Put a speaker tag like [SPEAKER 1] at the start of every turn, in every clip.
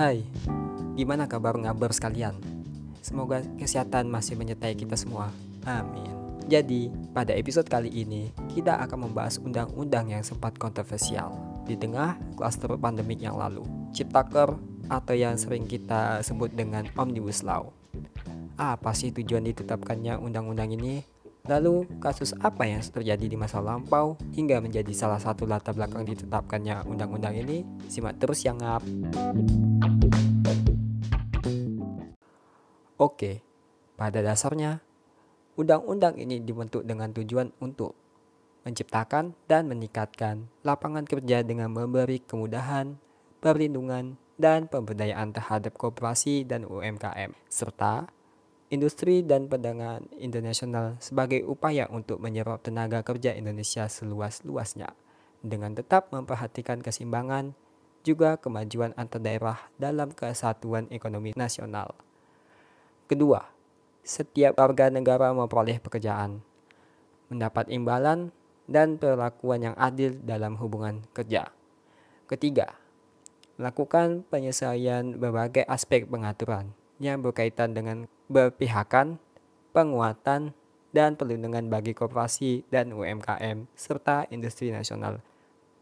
[SPEAKER 1] Hai, gimana kabar ngabar sekalian? Semoga kesehatan masih menyertai kita semua. Amin. Jadi, pada episode kali ini, kita akan membahas undang-undang yang sempat kontroversial di tengah klaster pandemik yang lalu. Ciptaker atau yang sering kita sebut dengan Omnibus Law. Apa sih tujuan ditetapkannya undang-undang ini? Lalu, kasus apa yang terjadi di masa lampau hingga menjadi salah satu latar belakang ditetapkannya undang-undang ini? Simak terus yang ngap. Oke, pada dasarnya, undang-undang ini dibentuk dengan tujuan untuk menciptakan dan meningkatkan lapangan kerja dengan memberi kemudahan, perlindungan, dan pemberdayaan terhadap kooperasi dan UMKM, serta industri dan perdagangan internasional sebagai upaya untuk menyerap tenaga kerja Indonesia seluas-luasnya dengan tetap memperhatikan keseimbangan juga kemajuan antar daerah dalam kesatuan ekonomi nasional. Kedua, setiap warga negara memperoleh pekerjaan, mendapat imbalan dan perlakuan yang adil dalam hubungan kerja. Ketiga, melakukan penyelesaian berbagai aspek pengaturan yang berkaitan dengan berpihakan, penguatan, dan perlindungan bagi koperasi dan UMKM serta industri nasional.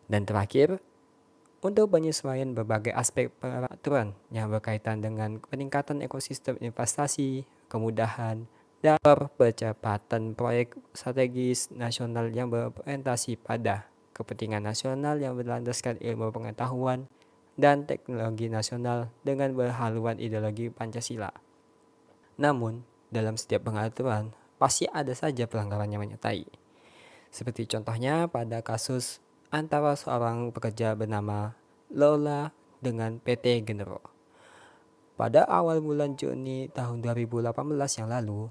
[SPEAKER 1] Dan terakhir, untuk penyesuaian berbagai aspek peraturan yang berkaitan dengan peningkatan ekosistem investasi, kemudahan, dan percepatan proyek strategis nasional yang berorientasi pada kepentingan nasional yang berlandaskan ilmu pengetahuan dan teknologi nasional dengan berhaluan ideologi Pancasila. Namun, dalam setiap pengaturan, pasti ada saja pelanggaran yang menyertai. Seperti contohnya pada kasus antara seorang pekerja bernama Lola dengan PT Genero. Pada awal bulan Juni tahun 2018 yang lalu,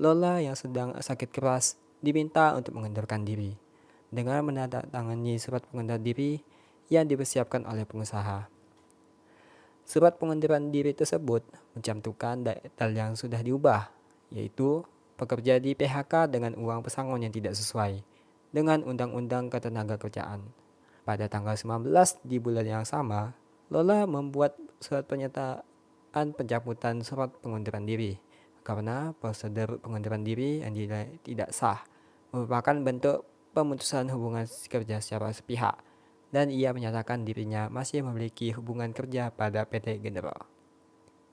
[SPEAKER 1] Lola yang sedang sakit keras diminta untuk mengundurkan diri dengan menandatangani surat pengunduran diri yang dipersiapkan oleh pengusaha. Surat pengunduran diri tersebut mencantumkan detail yang sudah diubah, yaitu pekerja di PHK dengan uang pesangon yang tidak sesuai dengan Undang-Undang Ketenagakerjaan. Pada tanggal 19 di bulan yang sama, Lola membuat surat pernyataan pencabutan surat pengunduran diri karena prosedur pengunduran diri yang tidak sah merupakan bentuk pemutusan hubungan kerja secara sepihak dan ia menyatakan dirinya masih memiliki hubungan kerja pada PT Genero.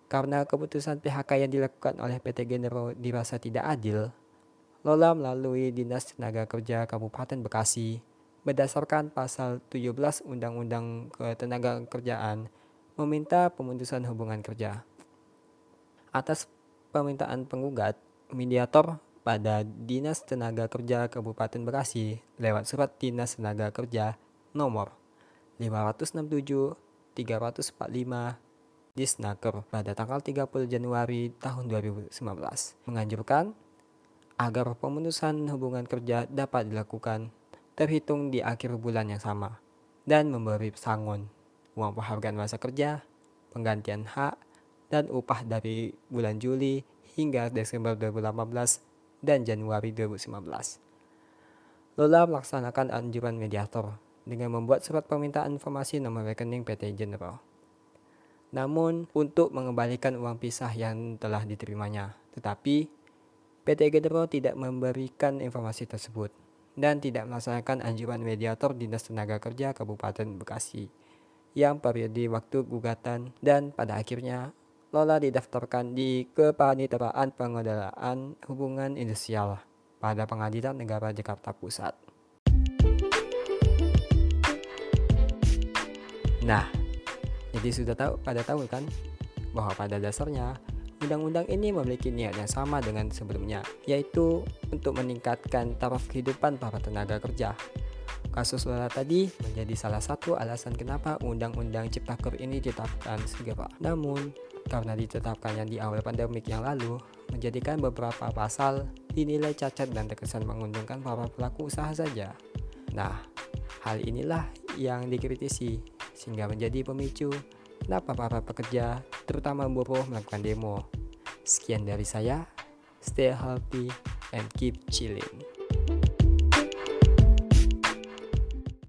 [SPEAKER 1] Karena keputusan PHK yang dilakukan oleh PT Genero dirasa tidak adil, Lola melalui Dinas Tenaga Kerja Kabupaten Bekasi berdasarkan pasal 17 Undang-Undang Ketenagakerjaan meminta pemutusan hubungan kerja. Atas permintaan penggugat, mediator pada Dinas Tenaga Kerja Kabupaten Bekasi lewat surat Dinas Tenaga Kerja nomor 567 345 Disnaker pada tanggal 30 Januari tahun 2019 menganjurkan agar pemutusan hubungan kerja dapat dilakukan terhitung di akhir bulan yang sama dan memberi pesangon, uang penghargaan masa kerja, penggantian hak, dan upah dari bulan Juli hingga Desember 2018 dan Januari 2019. Lola melaksanakan anjuran mediator dengan membuat surat permintaan informasi nomor rekening PT General. Namun, untuk mengembalikan uang pisah yang telah diterimanya, tetapi PT General tidak memberikan informasi tersebut dan tidak melaksanakan anjuran mediator Dinas Tenaga Kerja Kabupaten Bekasi yang periode waktu gugatan dan pada akhirnya Lola didaftarkan di Kepaniteraan Pengelolaan Hubungan Industrial pada Pengadilan Negara Jakarta Pusat. Nah, jadi sudah tahu pada tahu kan bahwa pada dasarnya undang-undang ini memiliki niat yang sama dengan sebelumnya, yaitu untuk meningkatkan taraf kehidupan para tenaga kerja. Kasus Lola tadi menjadi salah satu alasan kenapa undang-undang Ciptaker ini ditetapkan segera. Namun, karena ditetapkannya di awal pandemik yang lalu, menjadikan beberapa pasal dinilai cacat dan terkesan menguntungkan para pelaku usaha saja. Nah, hal inilah yang dikritisi sehingga menjadi pemicu kenapa para pekerja, terutama buruh melakukan demo. Sekian dari saya, stay healthy and keep chilling.